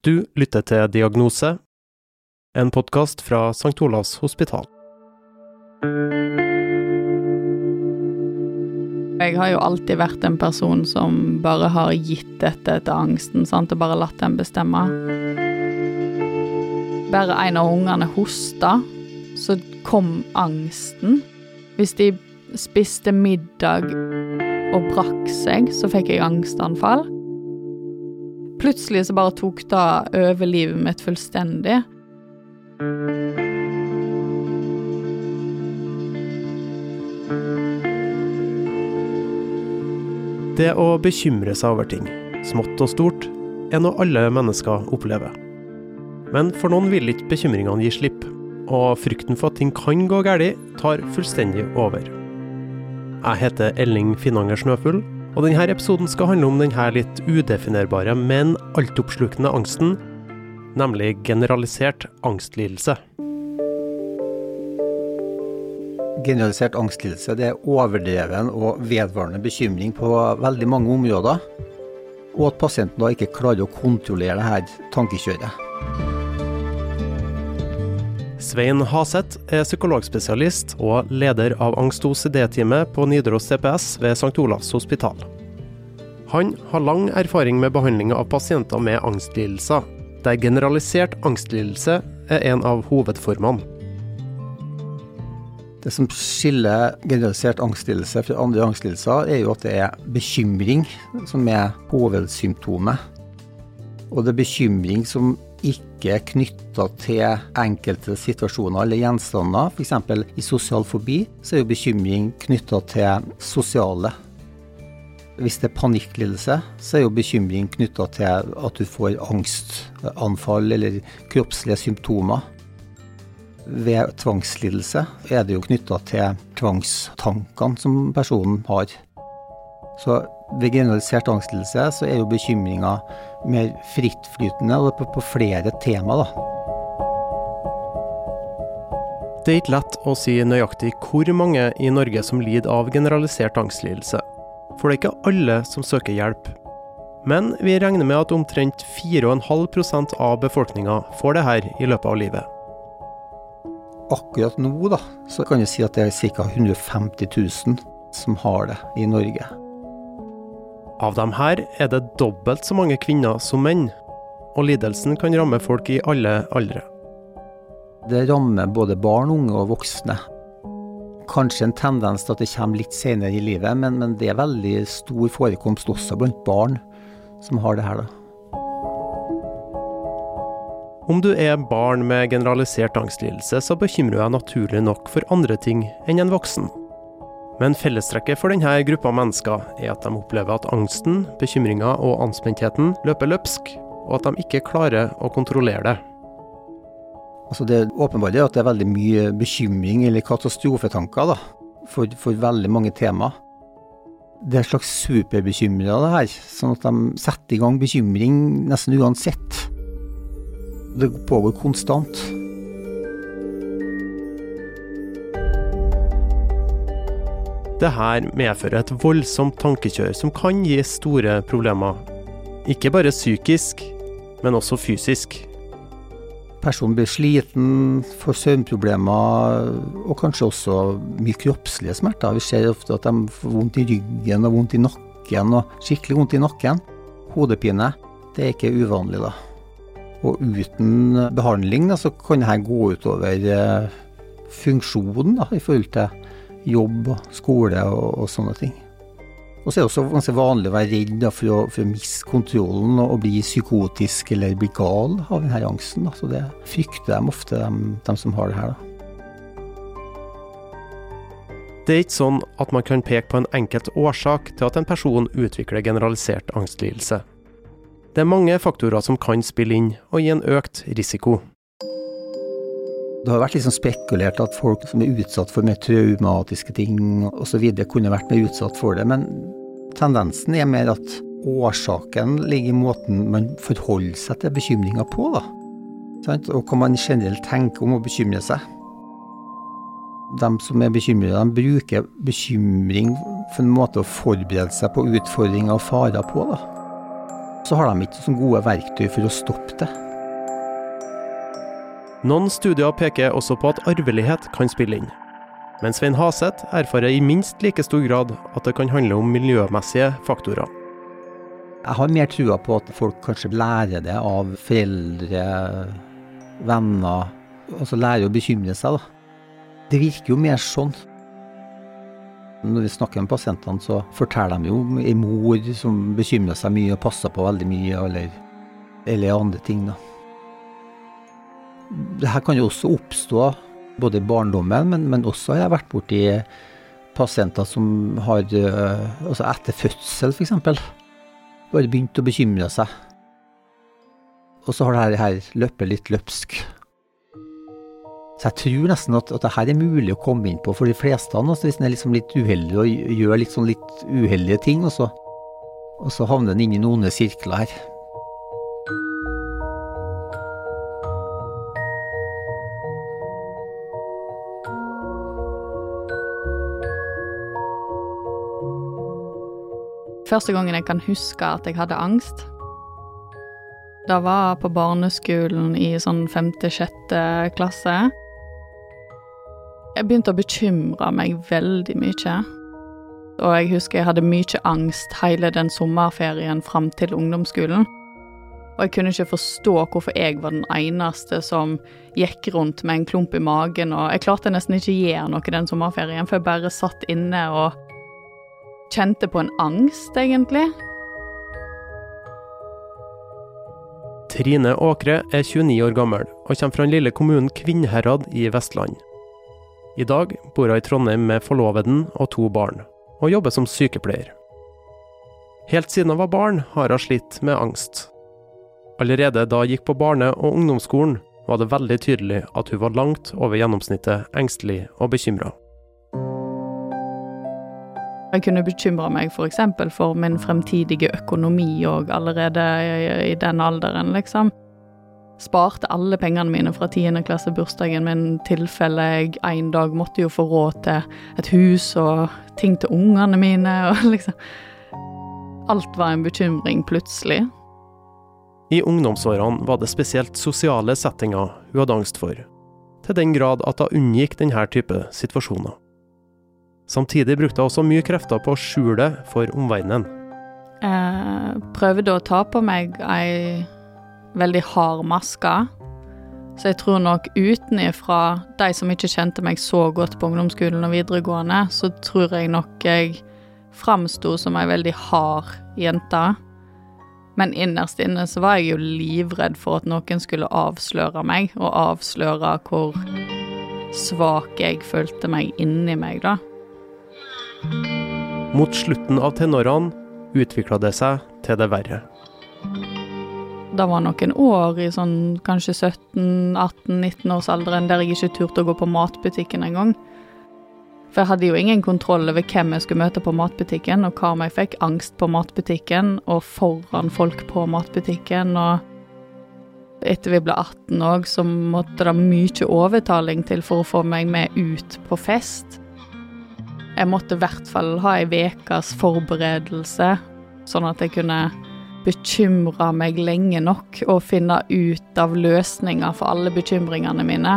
Du lytter til Diagnose, en podkast fra St. Olavs hospital. Jeg har jo alltid vært en person som bare har gitt dette til angsten, sant? og bare latt den bestemme. Bare en av ungene hosta, så kom angsten. Hvis de spiste middag og brakk seg, så fikk jeg angstanfall. Plutselig så bare tok det over livet mitt fullstendig. Det å bekymre seg over ting, smått og stort, er noe alle mennesker opplever. Men for noen vil ikke bekymringene gi slipp, og frykten for at ting kan gå galt, tar fullstendig over. Jeg heter Elling Finanger Snøfugl, og denne episoden skal handle om denne litt udefinerbare, men altoppslukende angsten, nemlig generalisert angstlidelse. Generalisert angstlidelse det er overdreven og vedvarende bekymring på veldig mange områder, og at pasienten da ikke klarer å kontrollere dette tankekjøret. Svein Haseth er psykologspesialist og leder av angst- og OCD-teamet på Nidaros CPS ved St. Olavs hospital. Han har lang erfaring med behandling av pasienter med angstlidelser, der generalisert angstlidelse er en av hovedformene. Det som skiller generalisert angstlidelse fra andre angstlidelser, er jo at det er bekymring som er hovedsymptomet. Og det er bekymring som ikke er knytta til enkelte situasjoner eller gjenstander. F.eks. i sosial fobi så er jo bekymring knytta til sosiale. Hvis det er panikklidelse, så er jo bekymring knytta til at du får angstanfall eller kroppslige symptomer. Ved tvangslidelse er det jo knytta til tvangstankene som personen har. Så ved generalisert angstlidelse så er jo bekymringa mer frittflytende og på, på flere tema, da. Det er ikke lett å si nøyaktig hvor mange i Norge som lider av generalisert angstlidelse, for det er ikke alle som søker hjelp. Men vi regner med at omtrent 4,5% av befolkninga får det her i løpet av livet. Akkurat nå da, så kan jeg si at det er ca. 150 000 som har det i Norge. Av dem her er det dobbelt så mange kvinner som menn, og lidelsen kan ramme folk i alle aldre. Det rammer både barn, unge og voksne. Kanskje en tendens til at det kommer litt senere i livet, men, men det er veldig stor forekomst også blant barn som har det her, da. Om du er barn med generalisert angstlidelse, så bekymrer du deg naturlig nok for andre ting enn en voksen. Men fellestrekket for denne gruppa mennesker er at de opplever at angsten, bekymringa og anspentheten løper løpsk, og at de ikke klarer å kontrollere det. Altså det er at det er veldig mye bekymring eller katastrofetanker da, for, for veldig mange tema. Det er en slags superbekymra, det her. Sånn at de setter i gang bekymring nesten uansett. Det pågår konstant. Det her medfører et voldsomt tankekjør som kan gi store problemer. Ikke bare psykisk, men også fysisk. Personen blir sliten, får søvnproblemer og kanskje også mye kroppslige smerter. Vi ser ofte at de får vondt i ryggen og vondt i nakken og skikkelig vondt i nakken. Hodepine, det er ikke uvanlig, da. Og uten behandling da, så kan dette gå utover eh, funksjonen da, i forhold til jobb og skole og, og sånne ting. Og så er det også ganske vanlig å være redd for, å, for, å, miste kontrollen og, bli psykotisk eller bli gal av denne angsten. Så det frykter de ofte, de, de som har det her. Det er ikke sånn at man kan peke på en enkelt årsak til at en person utvikler generalisert angstlidelse. Det er mange faktorer som kan spille inn og gi en økt risiko. Det har vært liksom spekulert at folk som er utsatt for mer traumatiske ting osv. kunne vært mer utsatt for det, men tendensen er mer at årsaken ligger i måten man forholder seg til bekymringer på, da. Og hva man generelt tenker om å bekymre seg. De som er bekymra, bruker bekymring for en måte å forberede seg på utfordringer og farer på, da. så har de ikke så gode verktøy for å stoppe det. Noen studier peker også på at arvelighet kan spille inn. Men Svein Haseth erfarer i minst like stor grad at det kan handle om miljømessige faktorer. Jeg har mer trua på at folk kanskje lærer det av foreldre, venner. Altså lærer å bekymre seg, da. Det virker jo mer sånn. Når vi snakker med pasientene, så forteller de jo om ei mor som bekymrer seg mye og passer på veldig mye, eller, eller andre ting, da. Det her kan jo også oppstå både i barndommen, men, men også har jeg vært borti pasienter som har Altså etter fødsel, f.eks. Bare begynt å bekymre seg. Og så har det her, her løpet litt løpsk. Så jeg tror nesten at, at det her er mulig å komme inn på for de fleste. Altså hvis en er liksom litt uheldig og gjør litt, sånn litt uheldige ting, og så, og så havner en inn i noen sirkler her. Første gangen jeg kan huske at jeg hadde angst, det var på barneskolen i sånn femte-sjette klasse. Jeg begynte å bekymre meg veldig mye. Og jeg husker jeg hadde mye angst hele den sommerferien fram til ungdomsskolen. Og jeg kunne ikke forstå hvorfor jeg var den eneste som gikk rundt med en klump i magen, og jeg klarte nesten ikke å gjøre noe den sommerferien, for jeg bare satt inne og kjente på en angst, egentlig. Trine Åkre er 29 år gammel og kommer fra den lille kommunen Kvinnherad i Vestland. I dag bor hun i Trondheim med forloveden og to barn, og jobber som sykepleier. Helt siden hun var barn har hun slitt med angst. Allerede da hun gikk på barne- og ungdomsskolen var det veldig tydelig at hun var langt over gjennomsnittet engstelig og bekymra. Jeg kunne bekymre meg f.eks. For, for min fremtidige økonomi òg allerede i, i den alderen, liksom. Sparte alle pengene mine fra tiendeklassebursdagen min tilfelle jeg en dag måtte jo få råd til et hus og ting til ungene mine og liksom Alt var en bekymring plutselig. I ungdomsårene var det spesielt sosiale settinger hun hadde angst for, til den grad at hun unngikk denne type situasjoner. Samtidig brukte hun også mye krefter på å skjule for omverdenen. Jeg prøvde å ta på meg ei veldig hard maske. Så jeg tror nok utenifra, de som ikke kjente meg så godt på ungdomsskolen og videregående, så tror jeg nok jeg framsto som ei veldig hard jente. Men innerst inne så var jeg jo livredd for at noen skulle avsløre meg, og avsløre hvor svak jeg følte meg inni meg, da. Mot slutten av tenårene utvikla det seg til det verre. Det var noen år i sånn kanskje 17-18-19-årsalderen der jeg ikke turte å gå på matbutikken engang. For jeg hadde jo ingen kontroll over hvem jeg skulle møte på matbutikken, og hva om jeg fikk angst på matbutikken, og foran folk på matbutikken, og etter vi ble 18 òg, så måtte det mye overtaling til for å få meg med ut på fest. Jeg måtte i hvert fall ha ei ukes forberedelse, sånn at jeg kunne bekymre meg lenge nok og finne ut av løsninger for alle bekymringene mine.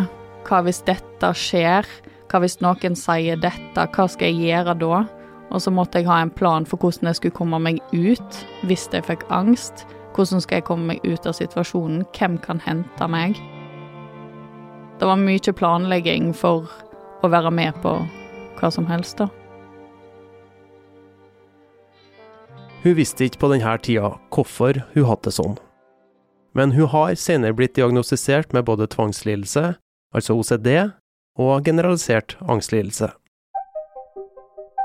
Hva hvis dette skjer? Hva hvis noen sier dette? Hva skal jeg gjøre da? Og så måtte jeg ha en plan for hvordan jeg skulle komme meg ut hvis jeg fikk angst. Hvordan skal jeg komme meg ut av situasjonen? Hvem kan hente meg? Det var mye planlegging for å være med på hva som helst, da. Hun visste ikke på denne tida hvorfor hun hadde det sånn. Men hun har senere blitt diagnostisert med både tvangslidelse, altså OCD, og generalisert angstlidelse.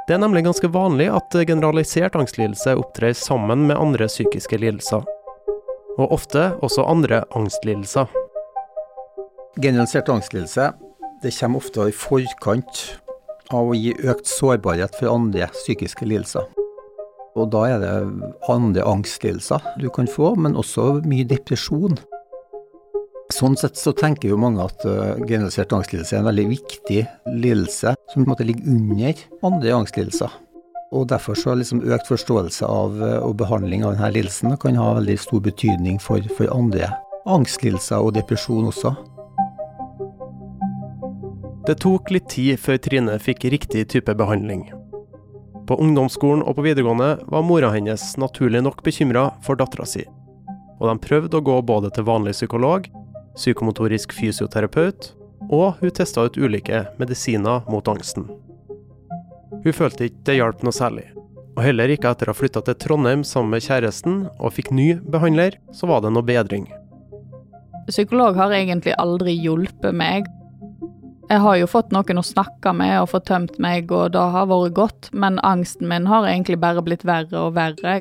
Det er nemlig ganske vanlig at generalisert angstlidelse opptrer sammen med andre psykiske lidelser, og ofte også andre angstlidelser. Generalisert angstlidelse det kommer ofte i forkant av å gi økt sårbarhet for andre psykiske lidelser. Og da er det andre angstlidelser du kan få, men også mye depresjon. Sånn sett så tenker jo mange at uh, generalisert angstlidelse er en veldig viktig lidelse som på en måte ligger under andre angstlidelser. Og derfor så liksom økt forståelse av eh, og behandling av denne lidelsen kan ha veldig stor betydning for, for andre angstlidelser og depresjon også. Det tok litt tid før Trine fikk riktig type behandling. På ungdomsskolen og på videregående var mora hennes naturlig nok bekymra for dattera si, og de prøvde å gå både til vanlig psykolog, psykomotorisk fysioterapeut, og hun testa ut ulike medisiner mot angsten. Hun følte ikke det hjalp noe særlig, og heller ikke etter å ha flytta til Trondheim sammen med kjæresten og fikk ny behandler, så var det noe bedring. Psykolog har egentlig aldri hjulpet meg, jeg har jo fått noen å snakke med og fått tømt meg, og det har vært godt, men angsten min har egentlig bare blitt verre og verre.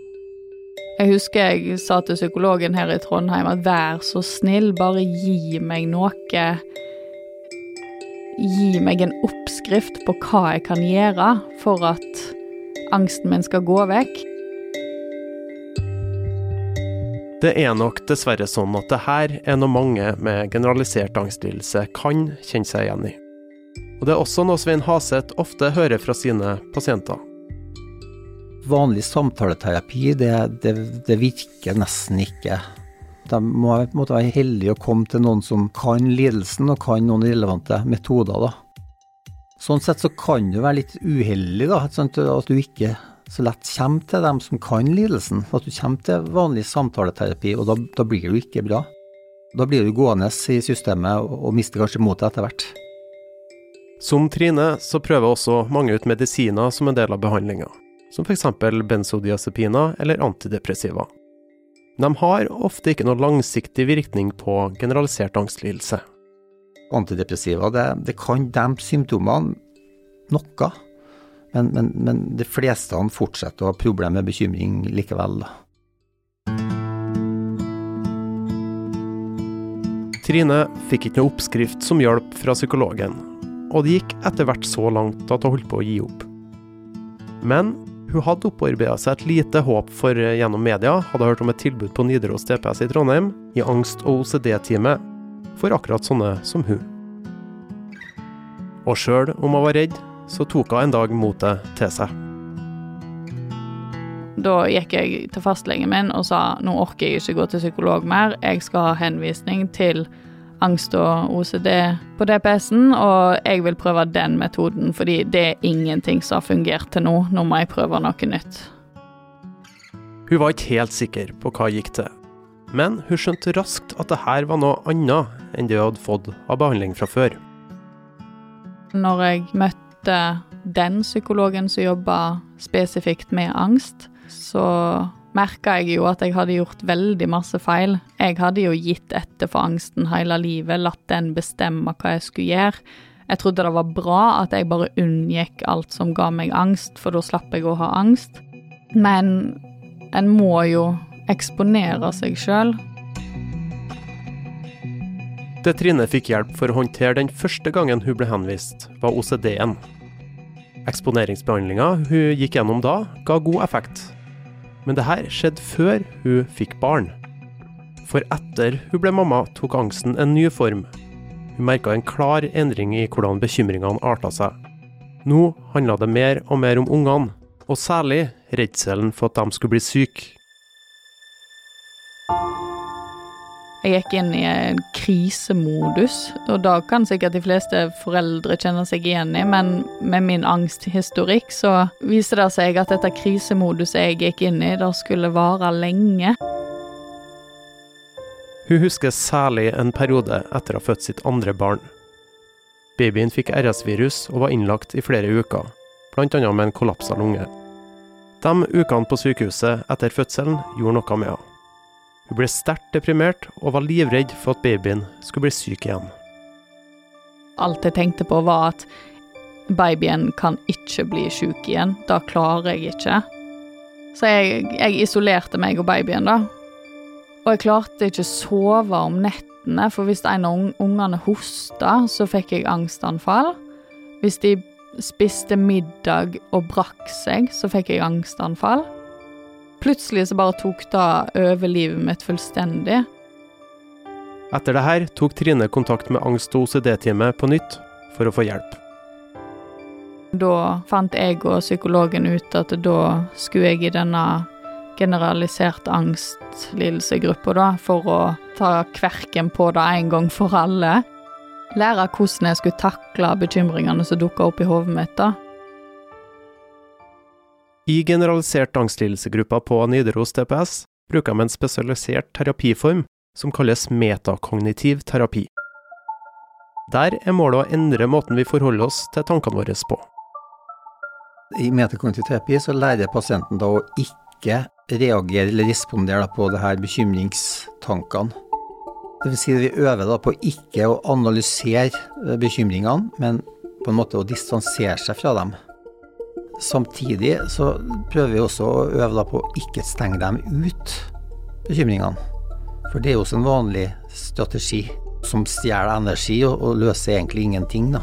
Jeg husker jeg sa til psykologen her i Trondheim at vær så snill, bare gi meg noe. Gi meg en oppskrift på hva jeg kan gjøre for at angsten min skal gå vekk. Det er nok dessverre sånn at det her er noe mange med generalisert angstlidelse kan kjenne seg igjen i. Og det er også noe Svein Haseth ofte hører fra sine pasienter. Vanlig samtaleterapi, det, det, det virker nesten ikke. De må måtte være heldige å komme til noen som kan lidelsen, og kan noen relevante metoder. Da. Sånn sett så kan det være litt uheldig da, at du ikke så lett kommer til dem som kan lidelsen. At du kommer til vanlig samtaleterapi, og da, da blir du ikke bra. Da blir du gående i systemet og, og mister kanskje motet etter hvert. Som Trine så prøver også mange ut medisiner som en del av behandlinga, som f.eks. benzodiazepiner eller antidepressiva. De har ofte ikke noe langsiktig virkning på generalisert angstlidelse. Antidepressiva det, det kan dempe symptomene noe, men, men, men de fleste fortsetter å ha problemer med bekymring likevel. Trine fikk ikke noe oppskrift som hjalp fra psykologen, og det gikk etter hvert så langt at hun holdt på å gi opp. Men hun hadde opparbeida seg et lite håp, for gjennom media hadde hørt om et tilbud på Nidaros DPS i Trondheim i angst- og OCD-teamet for akkurat sånne som hun. Og sjøl om hun var redd, så tok hun en dag motet til seg. Da gikk jeg til fastlegen min og sa nå orker jeg ikke gå til psykolog mer, jeg skal ha henvisning til angst og OCD på DPS-en, og jeg vil prøve den metoden, fordi det er ingenting som har fungert til nå. Nå må jeg prøve noe nytt. Hun var ikke helt sikker på hva gikk til, men hun skjønte raskt at det her var noe annet enn det hun hadde fått av behandling fra før. Når jeg møtte møtte den psykologen som jobba spesifikt med angst, så merka jeg jo at jeg hadde gjort veldig masse feil. Jeg hadde jo gitt etter for angsten hele livet, latt den bestemme hva jeg skulle gjøre. Jeg trodde det var bra at jeg bare unngikk alt som ga meg angst, for da slapp jeg å ha angst. Men en må jo eksponere seg sjøl. Det Trine fikk hjelp for å håndtere den første gangen hun ble henvist, var OCD-en. Eksponeringsbehandlinga hun gikk gjennom da, ga god effekt. Men det her skjedde før hun fikk barn. For etter hun ble mamma, tok angsten en ny form. Hun merka en klar endring i hvordan bekymringene arta seg. Nå handla det mer og mer om ungene, og særlig redselen for at de skulle bli syke. Jeg gikk inn i en krisemodus, og da kan sikkert de fleste foreldre kjenne seg igjen i, men med min angsthistorikk så viser det seg at dette krisemoduset jeg gikk inn i, det skulle vare lenge. Hun husker særlig en periode etter å ha født sitt andre barn. Babyen fikk RS-virus og var innlagt i flere uker, bl.a. med en kollapsa lunge. De ukene på sykehuset etter fødselen gjorde noe med henne. Hun ble sterkt deprimert og var livredd for at babyen skulle bli syk igjen. Alt jeg tenkte på, var at babyen kan ikke bli syk igjen. Det klarer jeg ikke. Så jeg, jeg isolerte meg og babyen, da. Og jeg klarte ikke å sove om nettene, for hvis en av ungene hosta, så fikk jeg angstanfall. Hvis de spiste middag og brakk seg, så fikk jeg angstanfall. Plutselig så bare tok det over livet mitt fullstendig. Etter det her tok Trine kontakt med angst- og OCD-teamet på nytt for å få hjelp. Da fant jeg og psykologen ut at da skulle jeg i denne generalisert angstlidelsegruppa, da, for å ta kverken på det en gang for alle. Lære hvordan jeg skulle takle bekymringene som dukka opp i hodet mitt. da. I generalisert angstlidelsegruppa på Nidaros DPS bruker de en spesialisert terapiform som kalles metakognitiv terapi. Der er målet å endre måten vi forholder oss til tankene våre på. I metakognitiv terapi så lærer pasienten da å ikke reagere eller respondere på det her bekymringstankene. Vil si vi øver da på ikke å analysere bekymringene, men på en måte å distansere seg fra dem. Samtidig så prøver vi også å øve da på å ikke stenge dem ut, bekymringene. For det er jo også en vanlig strategi som stjeler energi og, og løser egentlig ingenting, da.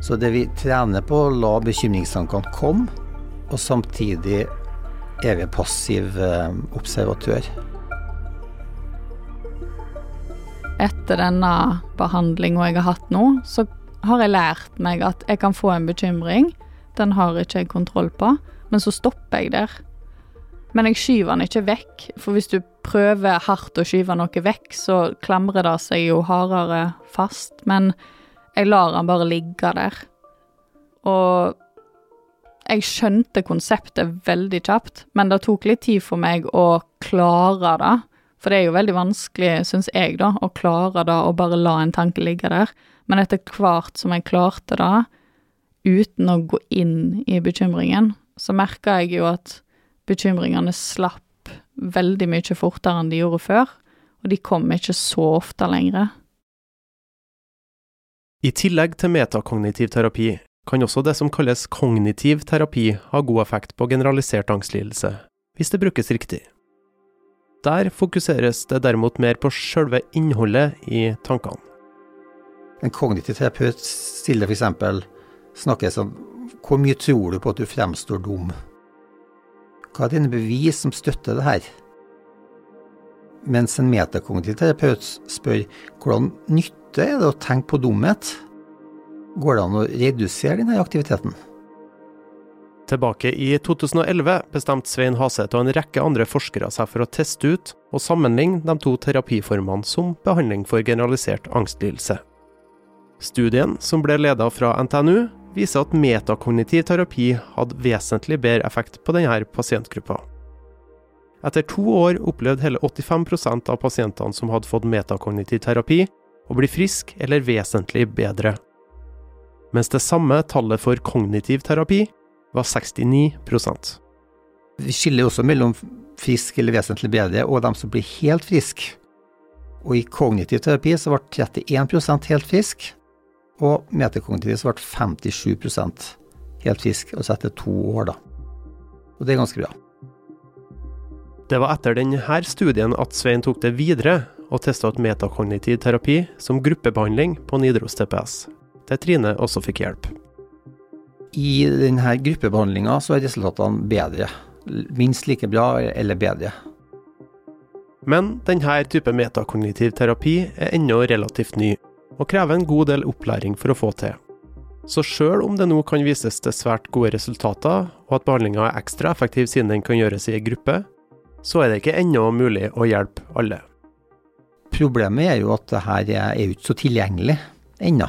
Så det vi trener på, å la bekymringstankene komme, og samtidig er vi passiv eh, observatør. Etter denne behandlinga jeg har hatt nå, så har jeg lært meg at jeg kan få en bekymring. Den har ikke jeg kontroll på, men så stopper jeg der. Men jeg skyver den ikke vekk, for hvis du prøver hardt å skyve noe vekk, så klamrer det seg jo hardere fast. Men jeg lar den bare ligge der. Og jeg skjønte konseptet veldig kjapt, men det tok litt tid for meg å klare det. For det er jo veldig vanskelig, syns jeg, da, å klare det og bare la en tanke ligge der. Men etter hvert som jeg klarte det, uten å gå inn i bekymringen, så merka jeg jo at bekymringene slapp veldig mye fortere enn de gjorde før, og de kom ikke så ofte lenger. I tillegg til metakognitiv terapi kan også det som kalles kognitiv terapi ha god effekt på generalisert angstlidelse, hvis det brukes riktig. Der fokuseres det derimot mer på selve innholdet i tankene. En kognitiv terapeut stiller f.eks. snakker sånn Hvor mye tror du på at du fremstår dum? Hva er dine bevis som støtter det her? Mens en metakognitiv terapeut spør hvordan nytte er det å tenke på dumhet? Går det an å redusere denne aktiviteten? Tilbake i 2011 bestemte Svein Haseth og en rekke andre forskere seg for å teste ut og sammenligne de to terapiformene som behandling for generalisert angstlidelse. Studien, som ble ledet fra NTNU, viser at metakognitiv terapi hadde vesentlig bedre effekt på denne pasientgruppa. Etter to år opplevde hele 85% av pasientene som hadde fått metakognitiv terapi, å bli frisk eller vesentlig bedre. Mens det samme tallet for kognitiv terapi var 69% Vi skiller også mellom frisk eller vesentlig bedre og dem som blir helt friske. Og i kognitiv terapi så ble 31% helt frisk, og metakognitivt så ble 57% helt frisk, altså etter to år, da. Og det er ganske bra. Det var etter denne studien at Svein tok det videre og testa ut metakognitiv terapi som gruppebehandling på Nidaros TPS, der Trine også fikk hjelp. I denne gruppebehandlinga så er resultatene bedre. Minst like bra eller bedre. Men denne type metakognitiv terapi er ennå relativt ny, og krever en god del opplæring for å få til. Så sjøl om det nå kan vises til svært gode resultater, og at behandlinga er ekstra effektiv siden den kan gjøres i ei gruppe, så er det ikke ennå mulig å hjelpe alle. Problemet er jo at det her er jo ikke så tilgjengelig ennå.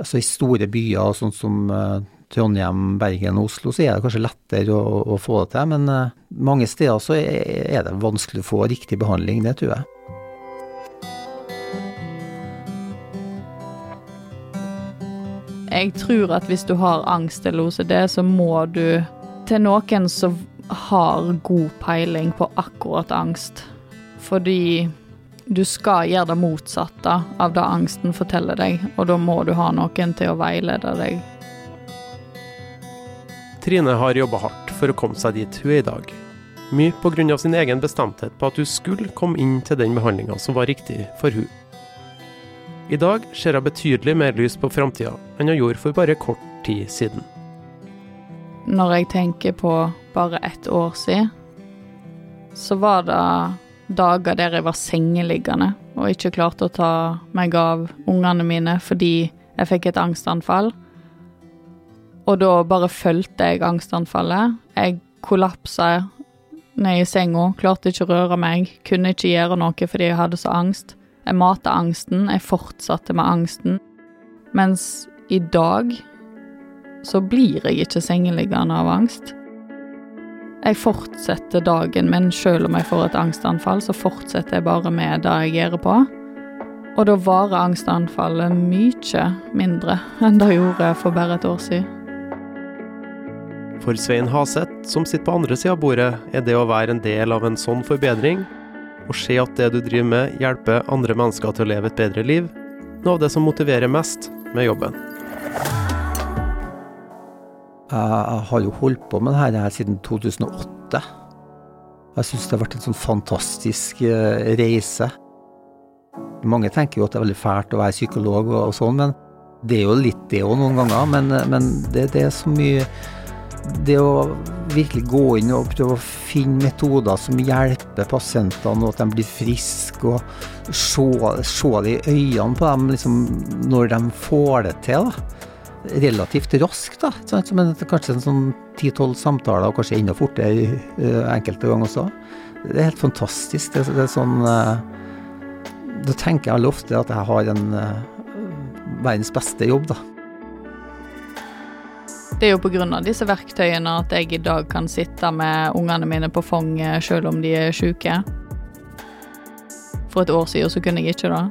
Altså I store byer sånn som eh, Trondheim, Bergen og Oslo, så er det kanskje lettere å, å få det til. Men uh, mange steder så er, det vanskelig å få riktig behandling, det tror jeg. Jeg tror at hvis du har angst eller OCD, så må du til noen som har god peiling på akkurat angst. Fordi du skal gjøre det motsatte av det angsten forteller deg, og da må du ha noen til å veilede deg Trine har jobba hardt for å komme seg dit hun er i dag. Mye pga. sin egen bestemthet på at hun skulle komme inn til den behandlinga som var riktig for hun. I dag ser hun betydelig mer lys på framtida enn hun gjorde for bare kort tid siden. Når jeg tenker på bare ett år siden, så var det dager der jeg var sengeliggende og ikke klarte å ta meg av ungene mine fordi jeg fikk et angstanfall. Og da bare fulgte jeg angstanfallet. Jeg kollapsa ned i senga, klarte ikke å røre meg, kunne ikke gjøre noe fordi jeg hadde så angst. Jeg mata angsten, jeg fortsatte med angsten. Mens i dag så blir jeg ikke sengeliggende av angst. Jeg fortsetter dagen min selv om jeg får et angstanfall, så fortsetter jeg bare med det jeg gjør på. Og da varer angstanfallet mye mindre enn det gjorde for bare et år siden. For Svein Haseth, som sitter på andre sida av bordet, er det å være en del av en sånn forbedring, og se at det du driver med, hjelper andre mennesker til å leve et bedre liv, noe av det som motiverer mest med jobben. Jeg har jo holdt på med dette her siden 2008. Jeg syns det har vært en sånn fantastisk eh, reise. Mange tenker jo at det er veldig fælt å være psykolog og, sånn, men det er jo litt det òg noen ganger. Men, men det, det, er så mye Det å virkelig gå inn og prøve å finne metoder som hjelper pasientene, og at de blir friske, og se, se det i øynene på dem liksom, når de får det til. da relativt raskt, da. Men kanskje en sånn ti-tolv samtaler, og kanskje enda fortere uh, enkelte ganger også. Det er helt fantastisk. Det, er sånn uh, Da tenker jeg veldig ofte at jeg har en uh, verdens beste jobb, da. Det er jo pga. disse verktøyene at jeg i dag kan sitte med ungene mine på fanget selv om de er syke. For et år siden så kunne jeg ikke det.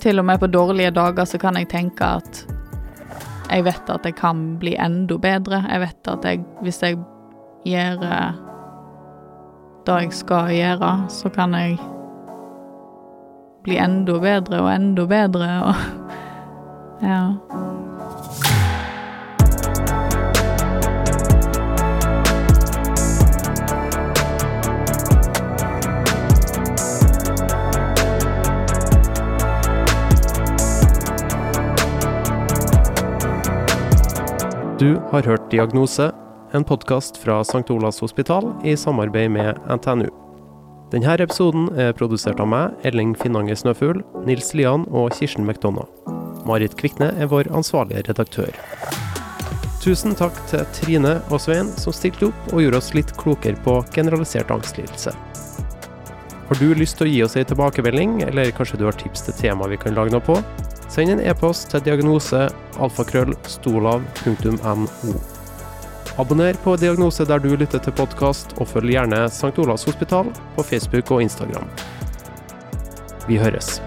Til og med på dårlige dager så kan jeg tenke at jeg vet at jeg kan bli enda bedre. Jeg vet at jeg, hvis jeg gjør eh, det jeg skal gjøre, så kan jeg bli enda bedre og enda bedre og Ja. Du har hørt Diagnose, en podkast fra St. Olavs hospital i samarbeid med NTNU. Denne episoden er produsert av meg, Elling Finnange Snøfugl, Nils Lian og Kirsten McDonagh. Marit Kvikne er vår ansvarlige redaktør. Tusen takk til Trine og Svein som stilte opp og gjorde oss litt klokere på generalisert angstlidelse. Har du lyst til å gi oss ei tilbakemelding, eller kanskje du har tips til tema vi kan lage noe på? Send en e-post til diagnose alfakrøll.stolav.no. Abonner på Diagnose der du lytter til podkast, og følg gjerne St. Olavs hospital på Facebook og Instagram. Vi høres.